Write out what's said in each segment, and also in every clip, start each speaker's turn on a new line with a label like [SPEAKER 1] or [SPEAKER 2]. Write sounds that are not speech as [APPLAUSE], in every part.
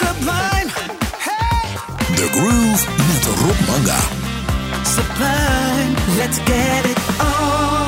[SPEAKER 1] Sublime, Hey.
[SPEAKER 2] The Groove met Rob Manga.
[SPEAKER 1] sublime, let's get it on.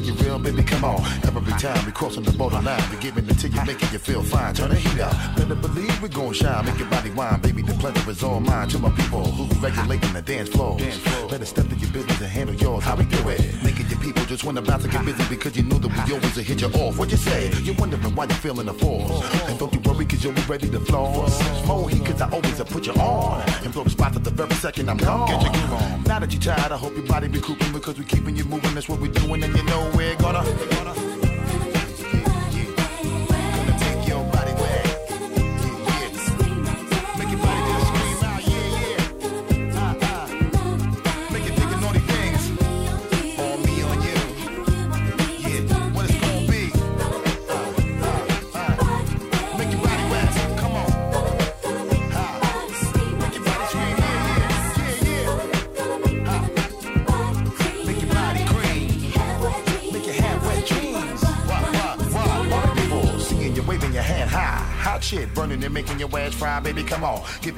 [SPEAKER 3] To you
[SPEAKER 4] real, baby. Come on. Every time we crossing the borderline, we giving it to you, making you feel fine. Turn the heat up. Better believe we gon' shine, make your body wine, baby. The pleasure is all mine. To my people who regulating the dance floor. Better step to your business and handle yours. How we do it? People just wanna bounce and get busy because you know that we always hit you off. What you say? You're wondering why you're feeling the force. And don't you worry cause you'll be ready to floor. More heat cause I always have put you on. And blow the spots at the very second I'm gone. Get your groove on. Now that you're tired, I hope your body recouping because we keeping you moving. That's what we're doing and you know we're gonna. gonna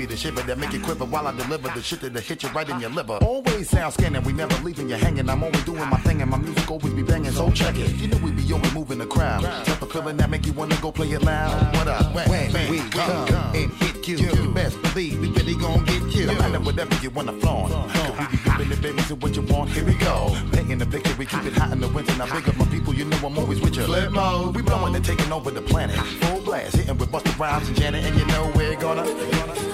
[SPEAKER 4] the shiver that make you quiver while I deliver the shit that'll hit you right in your liver. Always sound scanning, we never leaving you hanging. I'm always doing my thing and my music always be banging. So check it. You know we be always moving the crowd. Type of feeling that make you wanna go play it loud. What up? When, when we come, and hit you, you best believe we really gon' get you. No matter whatever you wanna flaunt. Cause we be ripping the baby to what you want. Here we go. Painting the we keep it hot in the winter. Now big up my people, you know I'm always with you. Flip mode, we blowing and taking over the planet. Full blast, hitting with Busta Rhymes and Janet, and you know we're gonna. gonna Gonna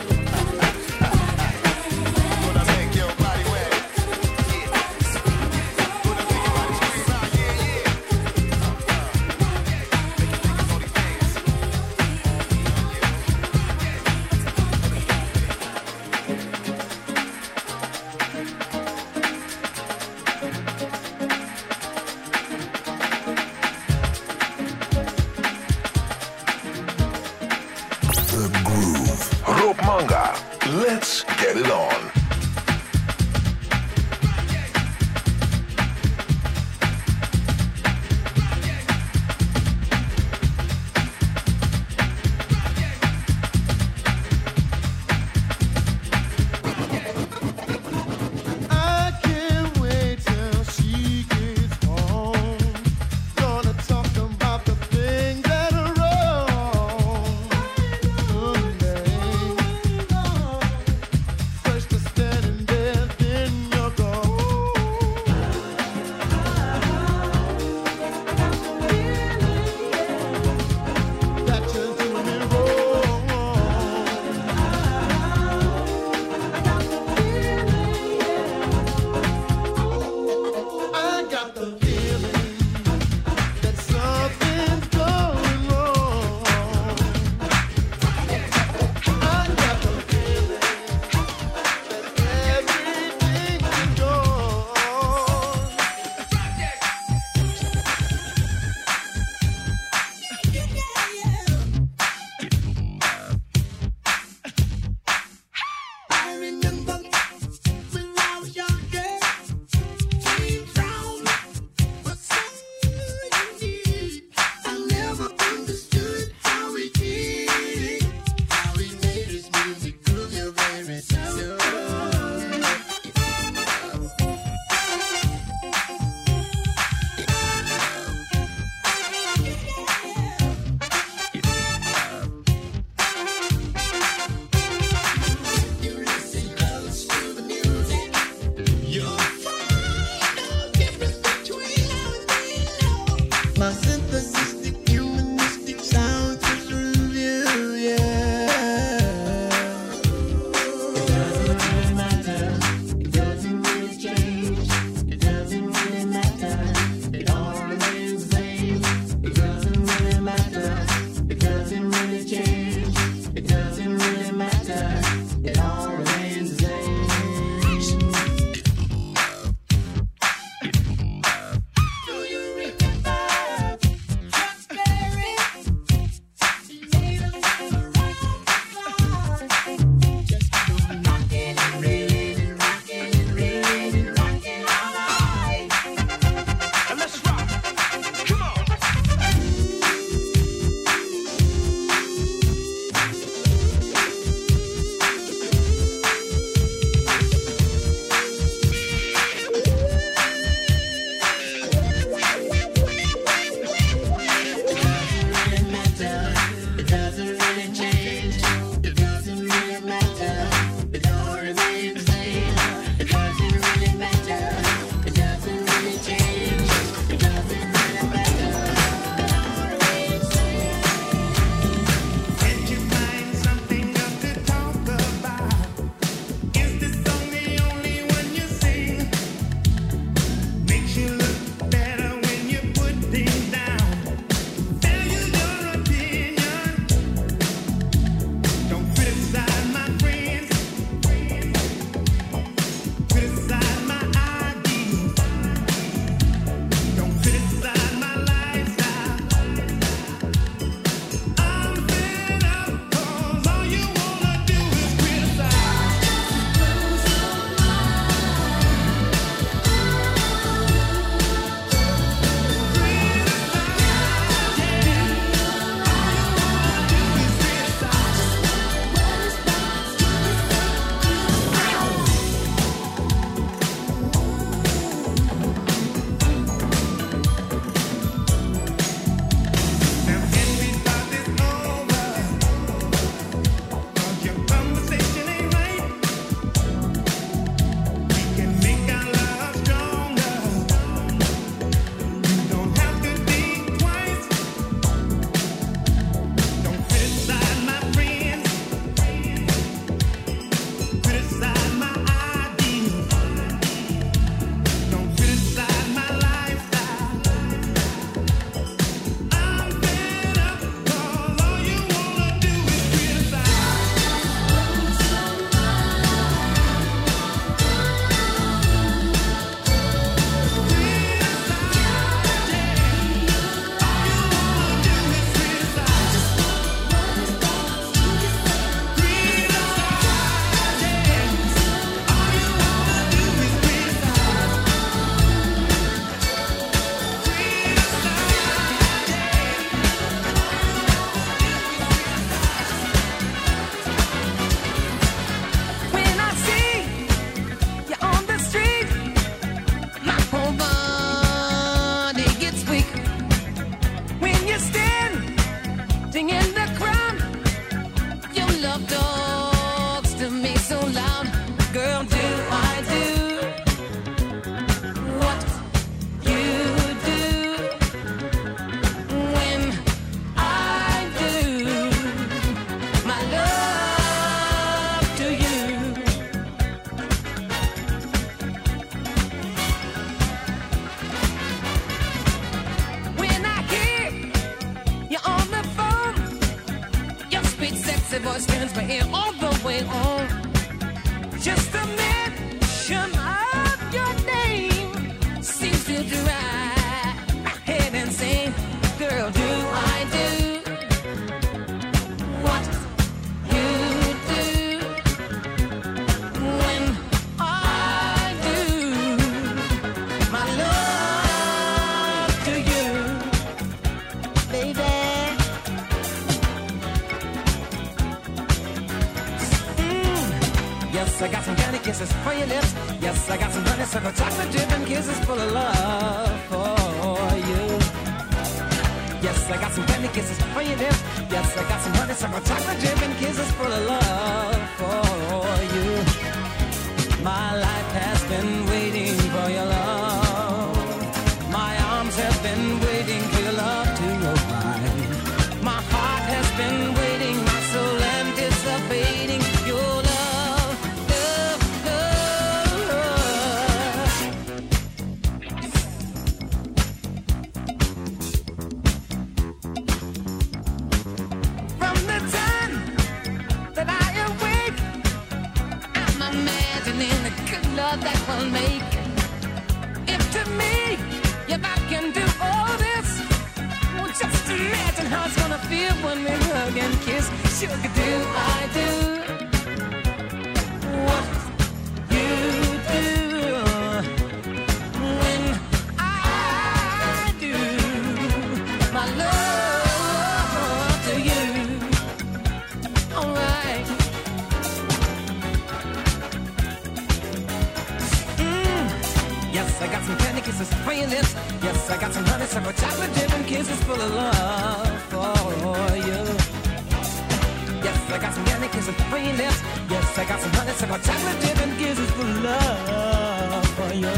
[SPEAKER 5] some honey, chocolate dip and kisses for love for you.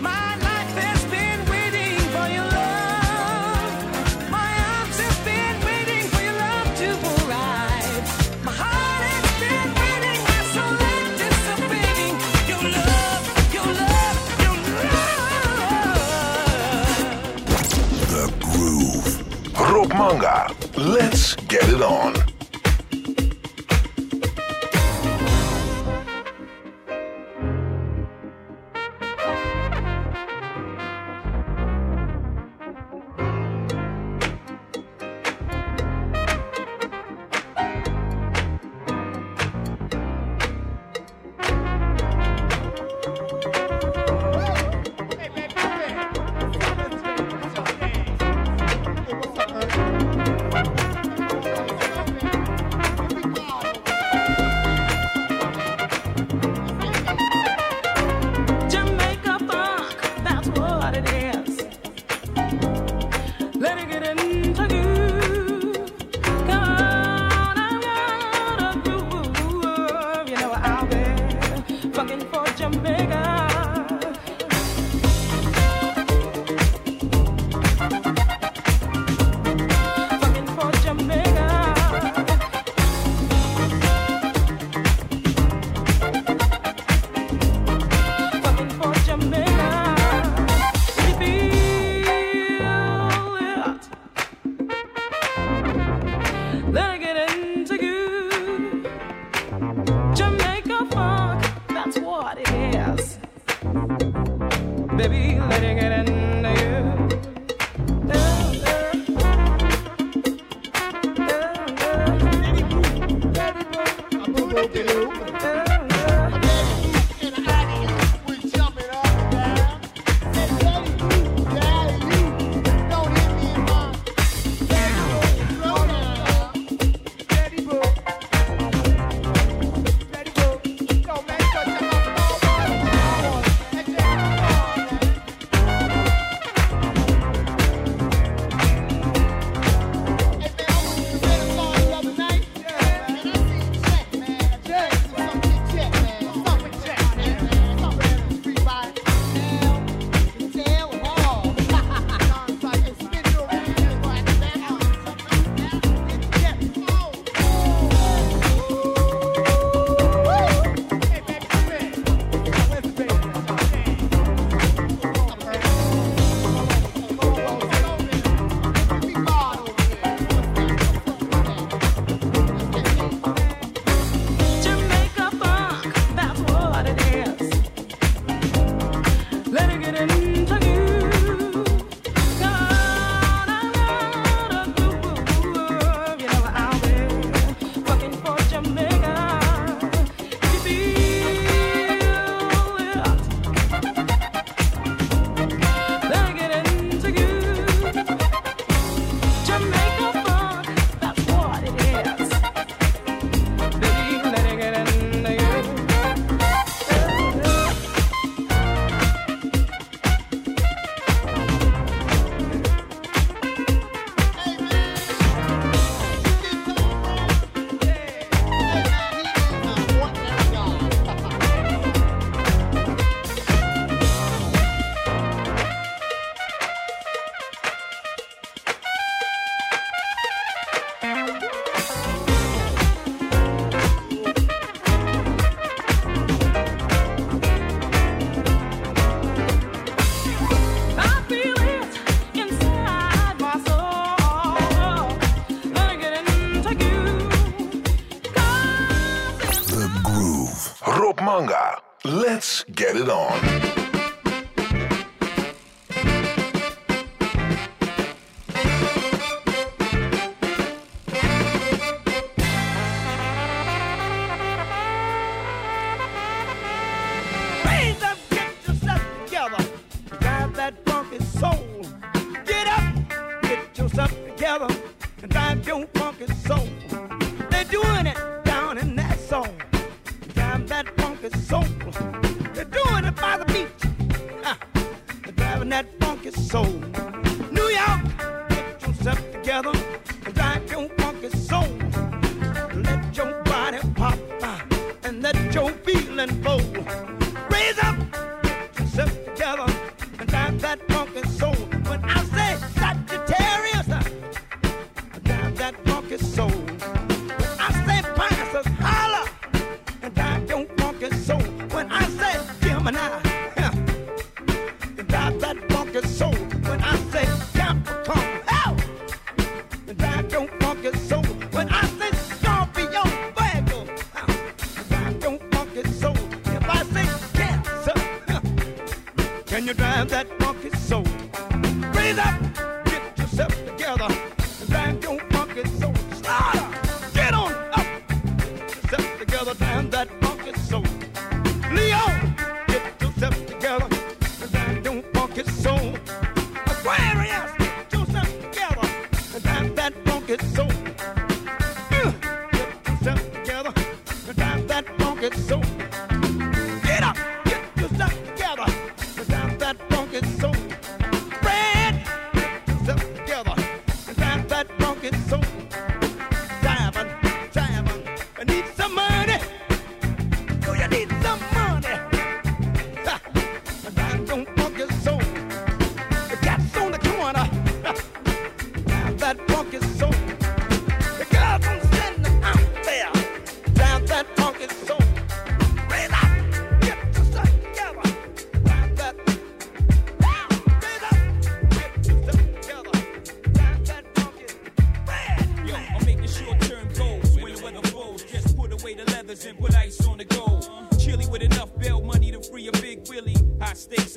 [SPEAKER 5] My life has been waiting for your love. My arms have been waiting for your love to arrive. My heart has been waiting, my soul anticipating your love, your love, your love.
[SPEAKER 2] The groove. Rob Manga. Let's get it on.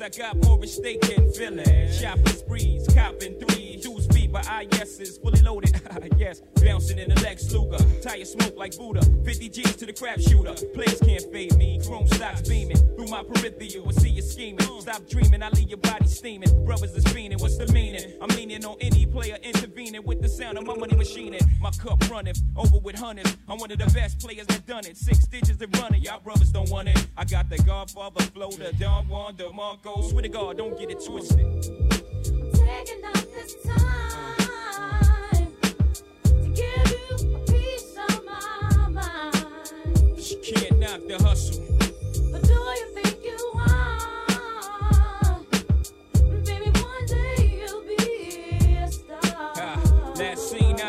[SPEAKER 6] I
[SPEAKER 7] got more at stake than Philly. Shopping sprees, copping threes. Dudes beat by IS's, fully loaded. [LAUGHS] yes, bouncing in the Lex Luger. Tire smoke like Buddha. 50 G's to the crap shooter. Players can't fade me. Chrome stocks beaming through my peripheral. I see you scheming. Stop dreaming, I leave your body steaming. Brothers is fiending, what's the meaning? I'm meaning on any player intervening with the sound of my money machining. My cup running over with hundreds. I'm one of the best players that done it. Six digits that running. Y'all brothers don't want it. Godfather flow, the Don Juan, the Marco. Swear to God, don't get it twisted.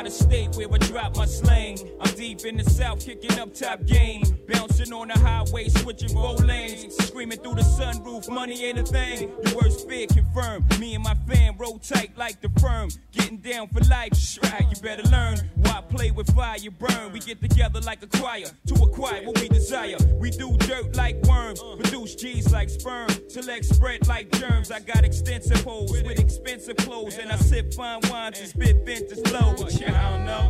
[SPEAKER 8] Of
[SPEAKER 7] state where I drop my slang. I'm deep in the south, kicking up top game. Bouncing on the highway, switching four lanes. Screaming through the sunroof, money ain't a thing. Your worst fear confirmed. Me and my fam roll tight like the firm. Getting down for life, right? You better learn. Why play with fire, you burn. We get together like a choir to acquire what we desire. We do dirt like worms, produce G's like sperm. Select spread like germs. I got extensive holes with expensive clothes, and I sip fine wines and spit vintage flows. I don't know.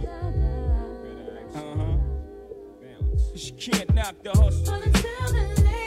[SPEAKER 7] Uh huh. She can't knock the hustle.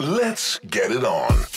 [SPEAKER 2] Let's get it on.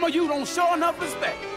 [SPEAKER 6] Some of you don't show enough respect.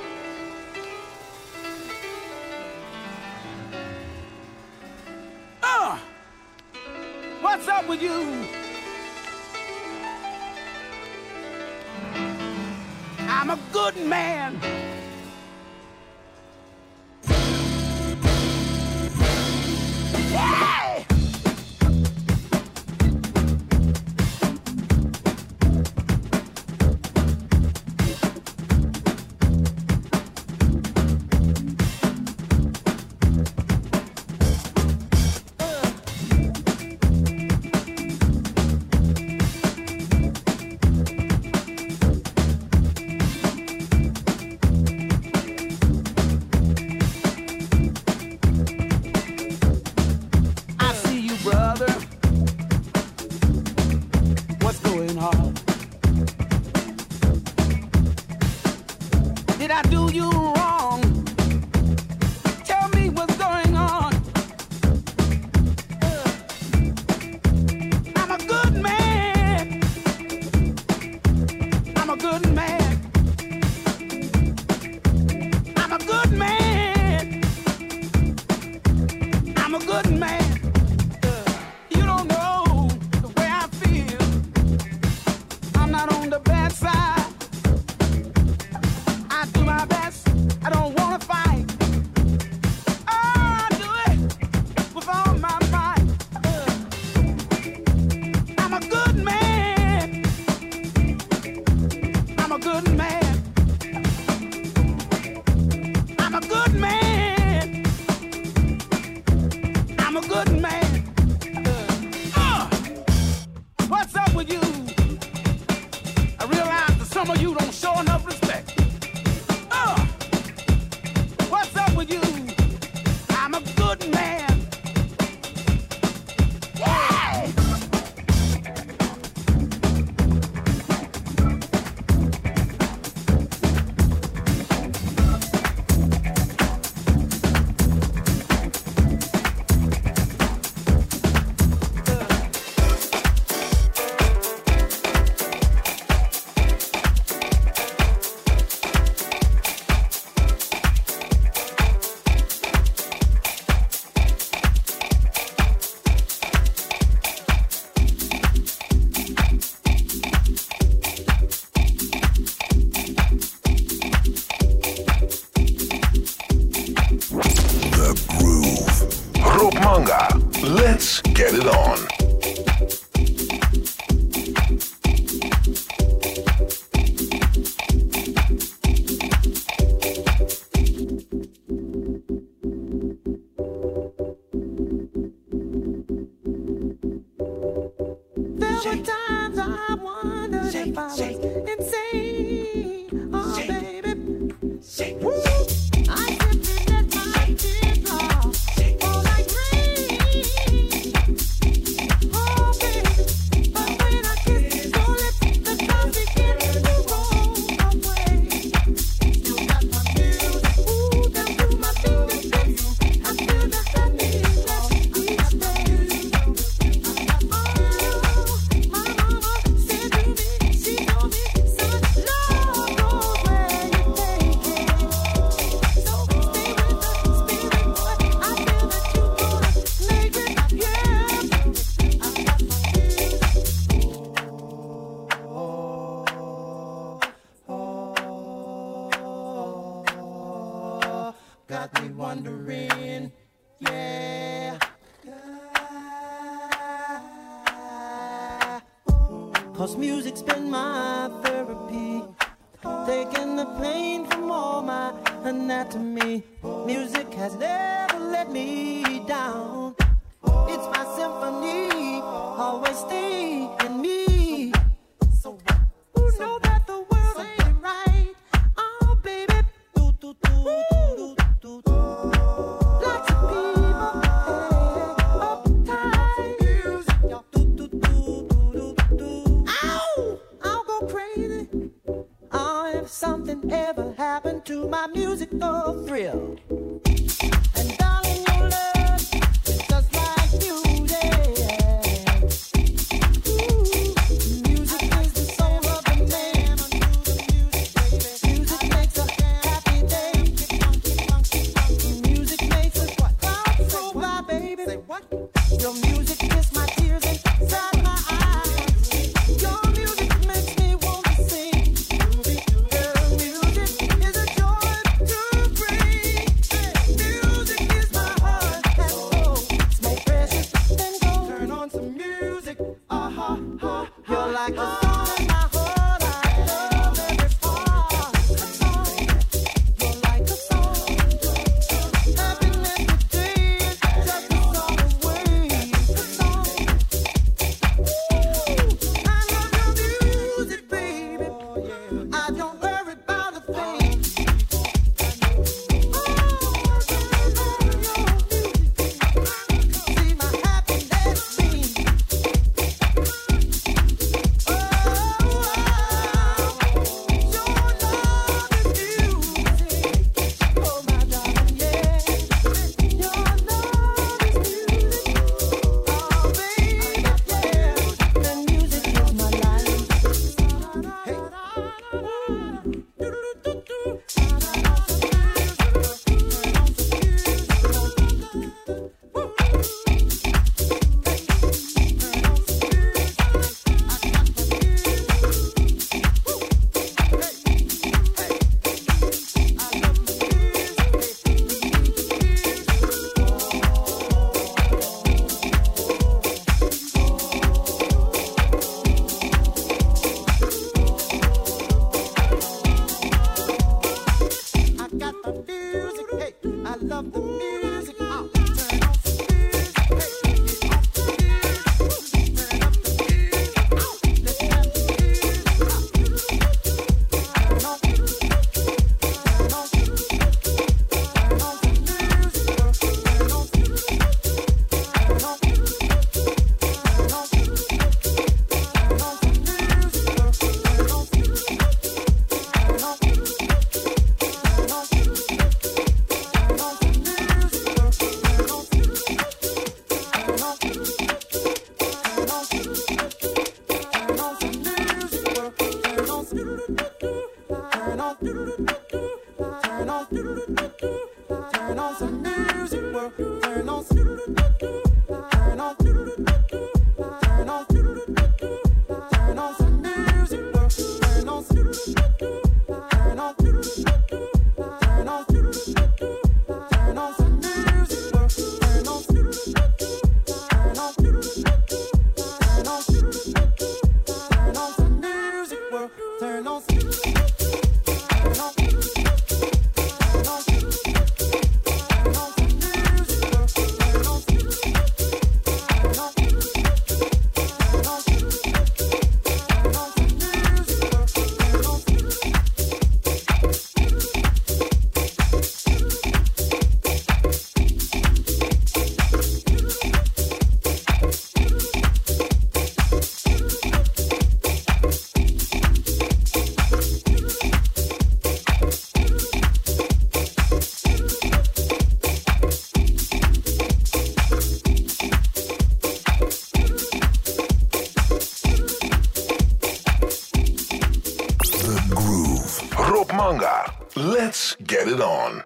[SPEAKER 2] Let's get it on.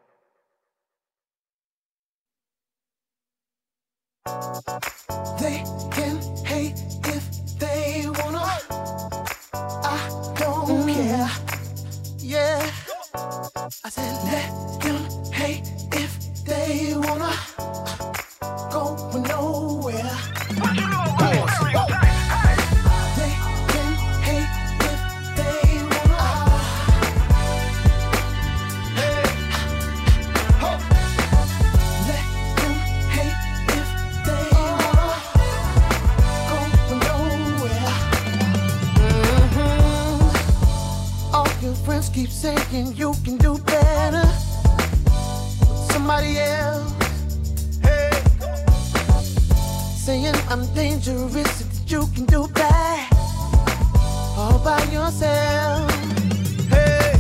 [SPEAKER 9] They can hate if they wanna. I don't mm. care. Yeah. I said let them hate if they wanna. Keep saying you can do better with somebody else. Hey, saying I'm dangerous that you can do bad all by yourself. Hey,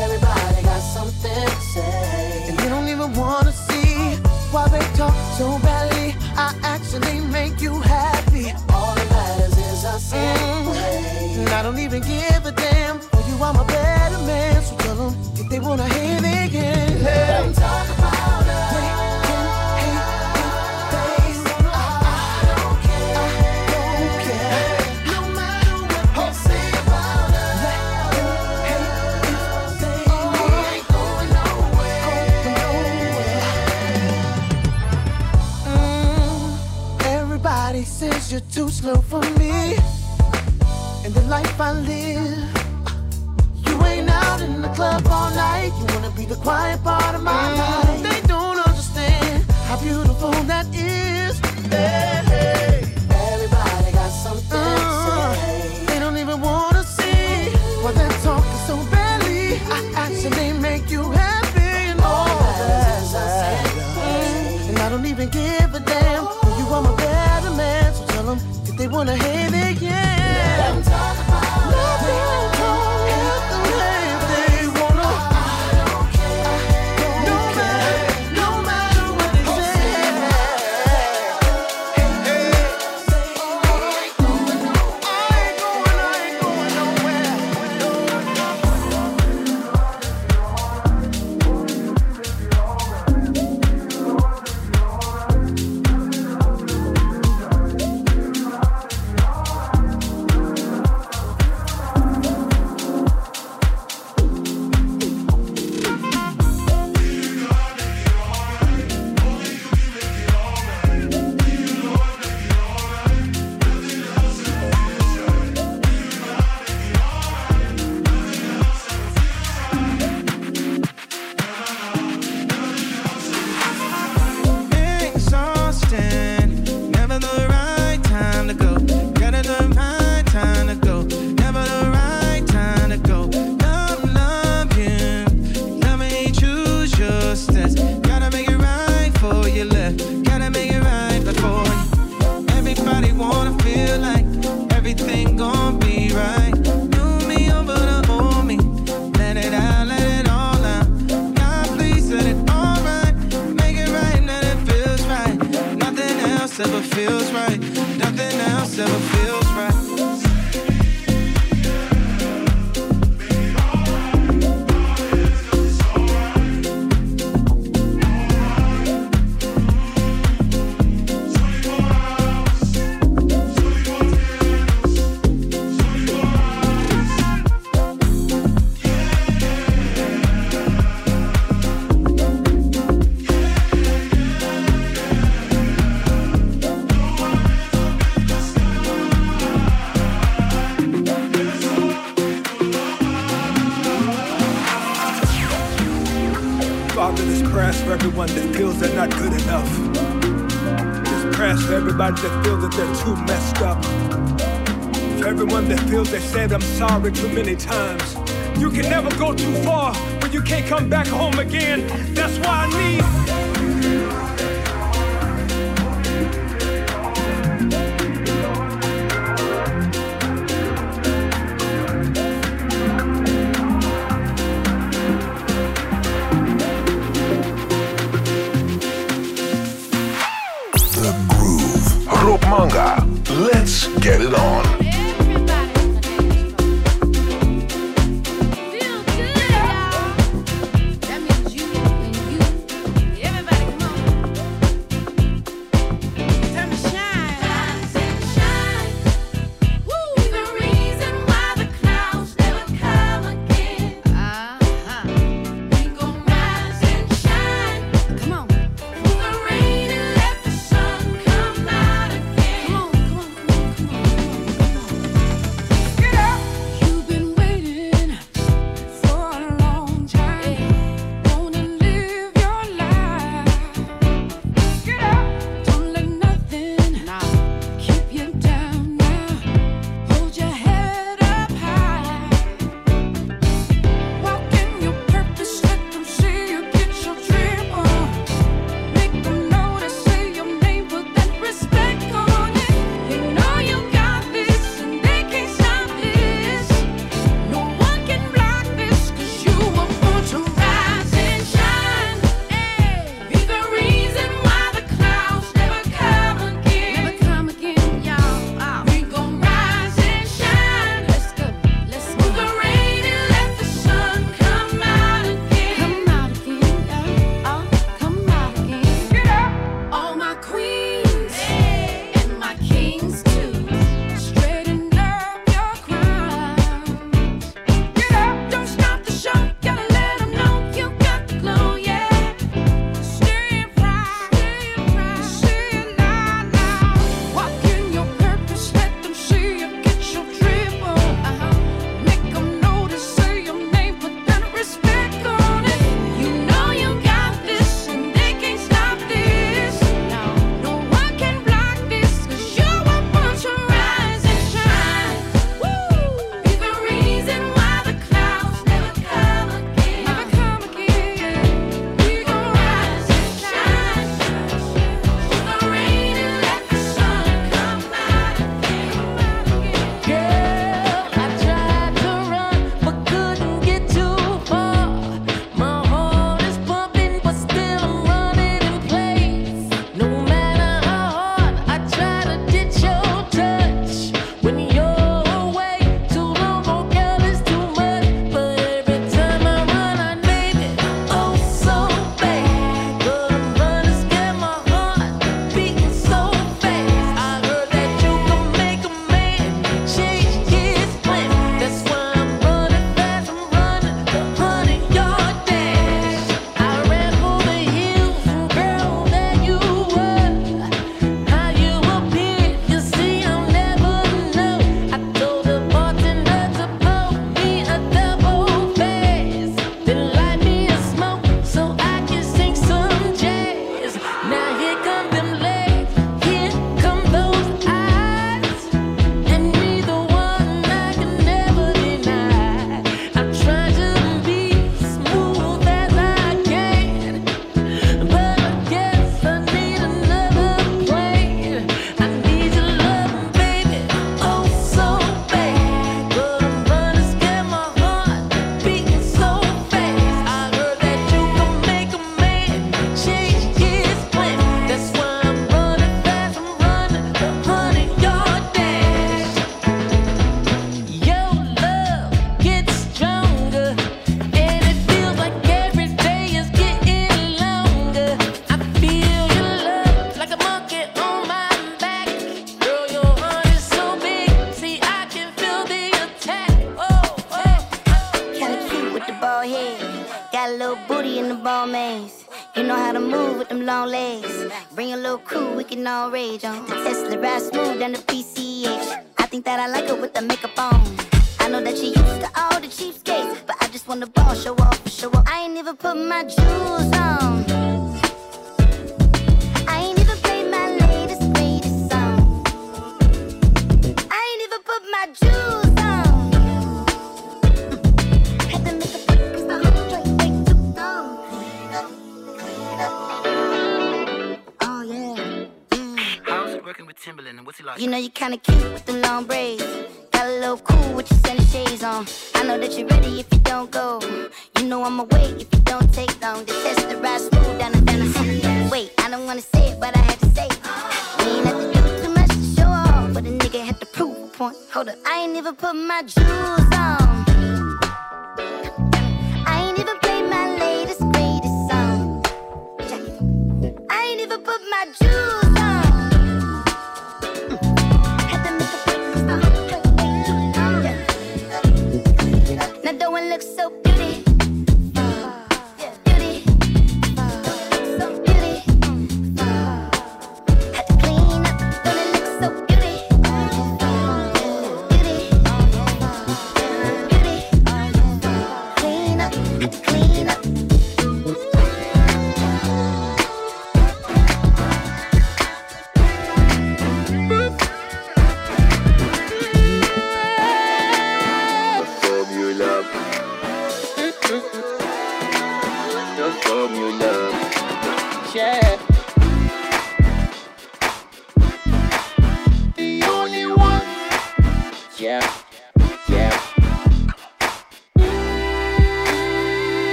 [SPEAKER 9] everybody got something to say, and you don't even wanna see why they talk so badly. I actually make you happy. All that matters is us mm. and I don't even give a damn. You, I'm a better man. So tell them if they wanna hate, they can. Let them talk about us. Everybody says you're too slow for me. And the life I live. The club all night. You wanna be the quiet part of my life. They don't understand how beautiful that is. Hey, hey. Everybody got something to say. They don't even wanna see why they're talking so badly. I actually make you happy and all that. And I don't even give a damn. For you, I'm a better man. So tell them if they wanna hate,
[SPEAKER 10] sorry too many times. You can never go too far when you can't come back home again. That's why I need.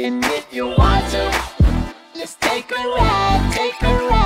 [SPEAKER 11] And
[SPEAKER 8] if you
[SPEAKER 9] want to, let's take a ride, take a ride.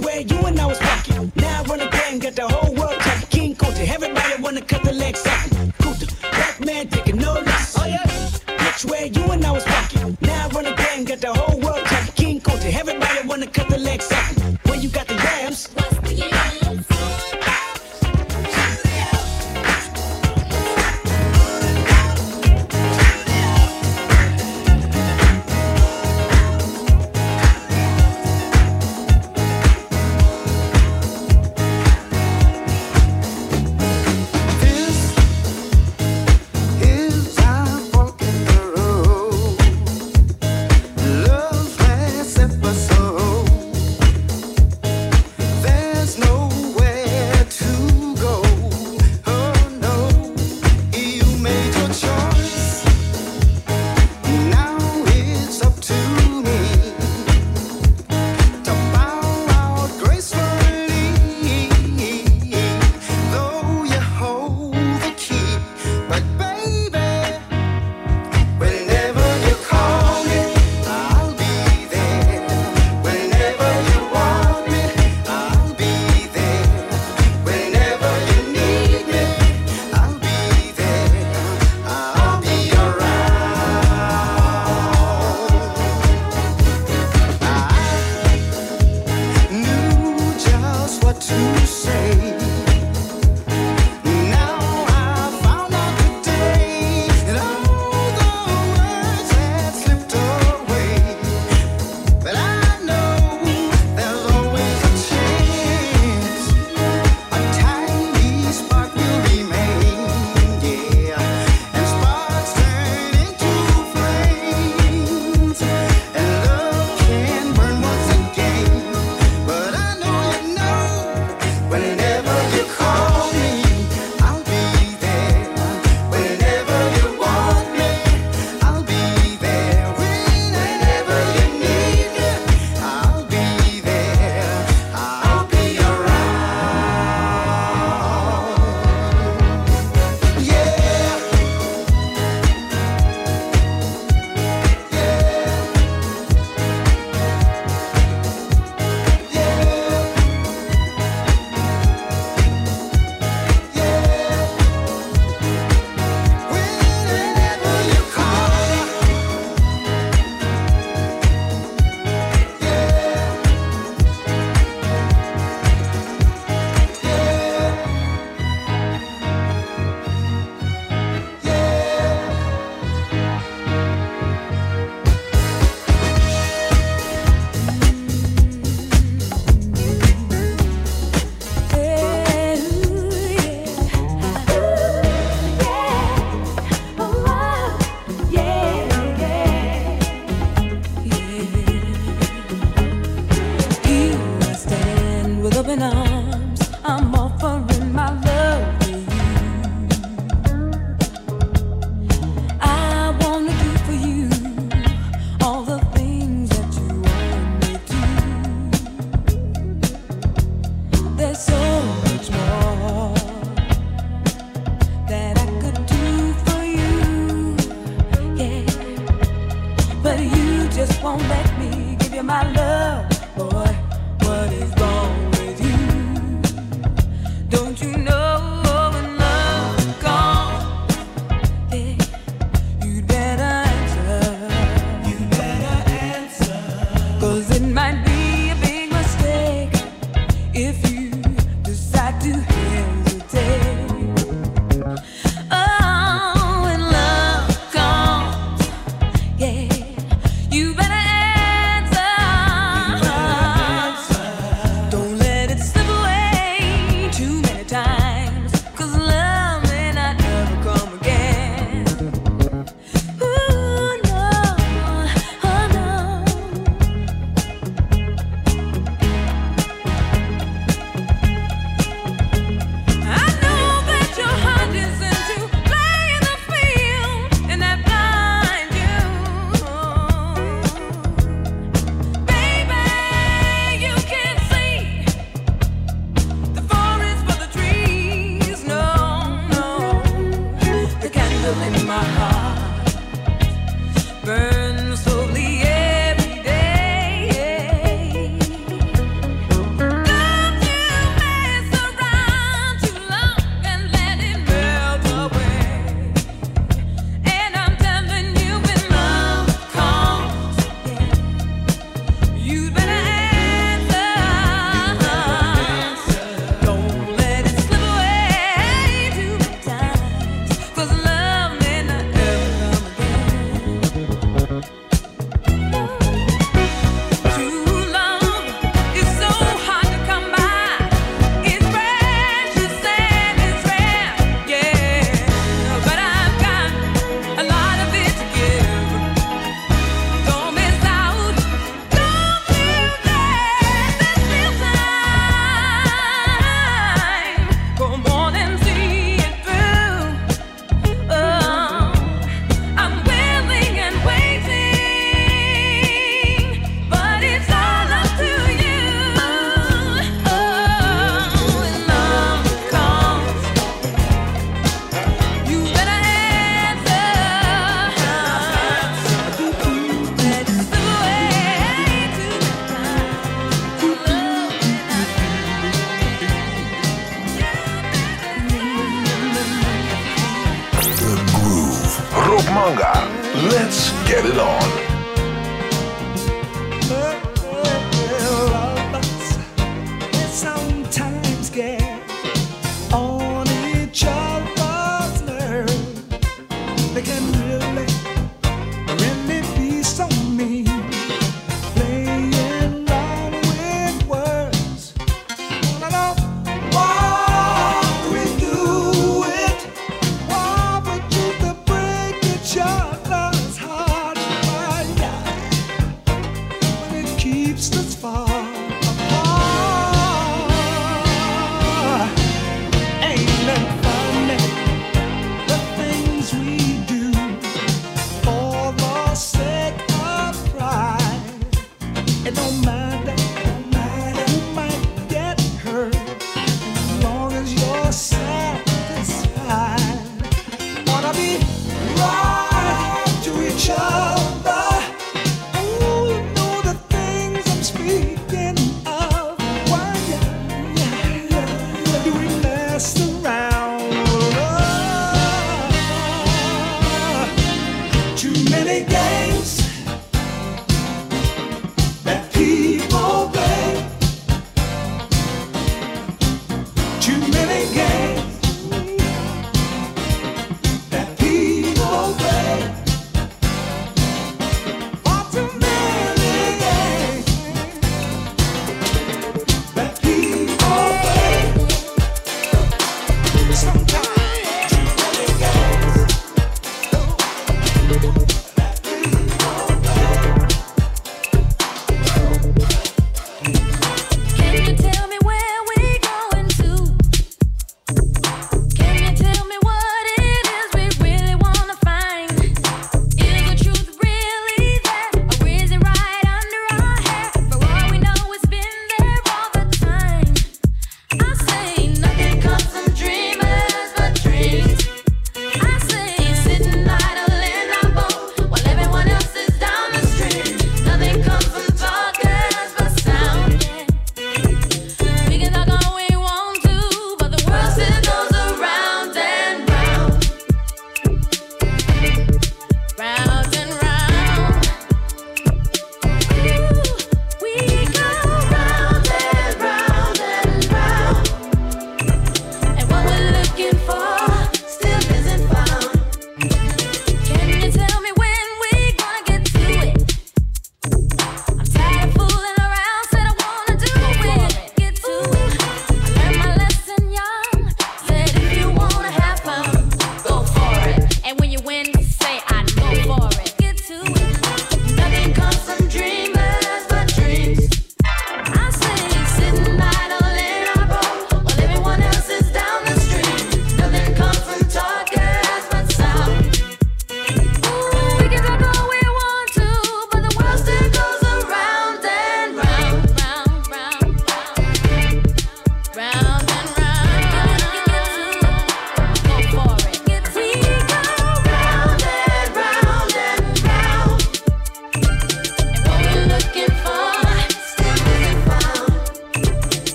[SPEAKER 9] where you and I
[SPEAKER 12] was walking? Now I run a gang, got the whole world talking. King Kunta, everybody wanna cut the legs off. Kunta, black man taking no less. Oh yeah. Swear you and I was walking? Now I run a gang, got the whole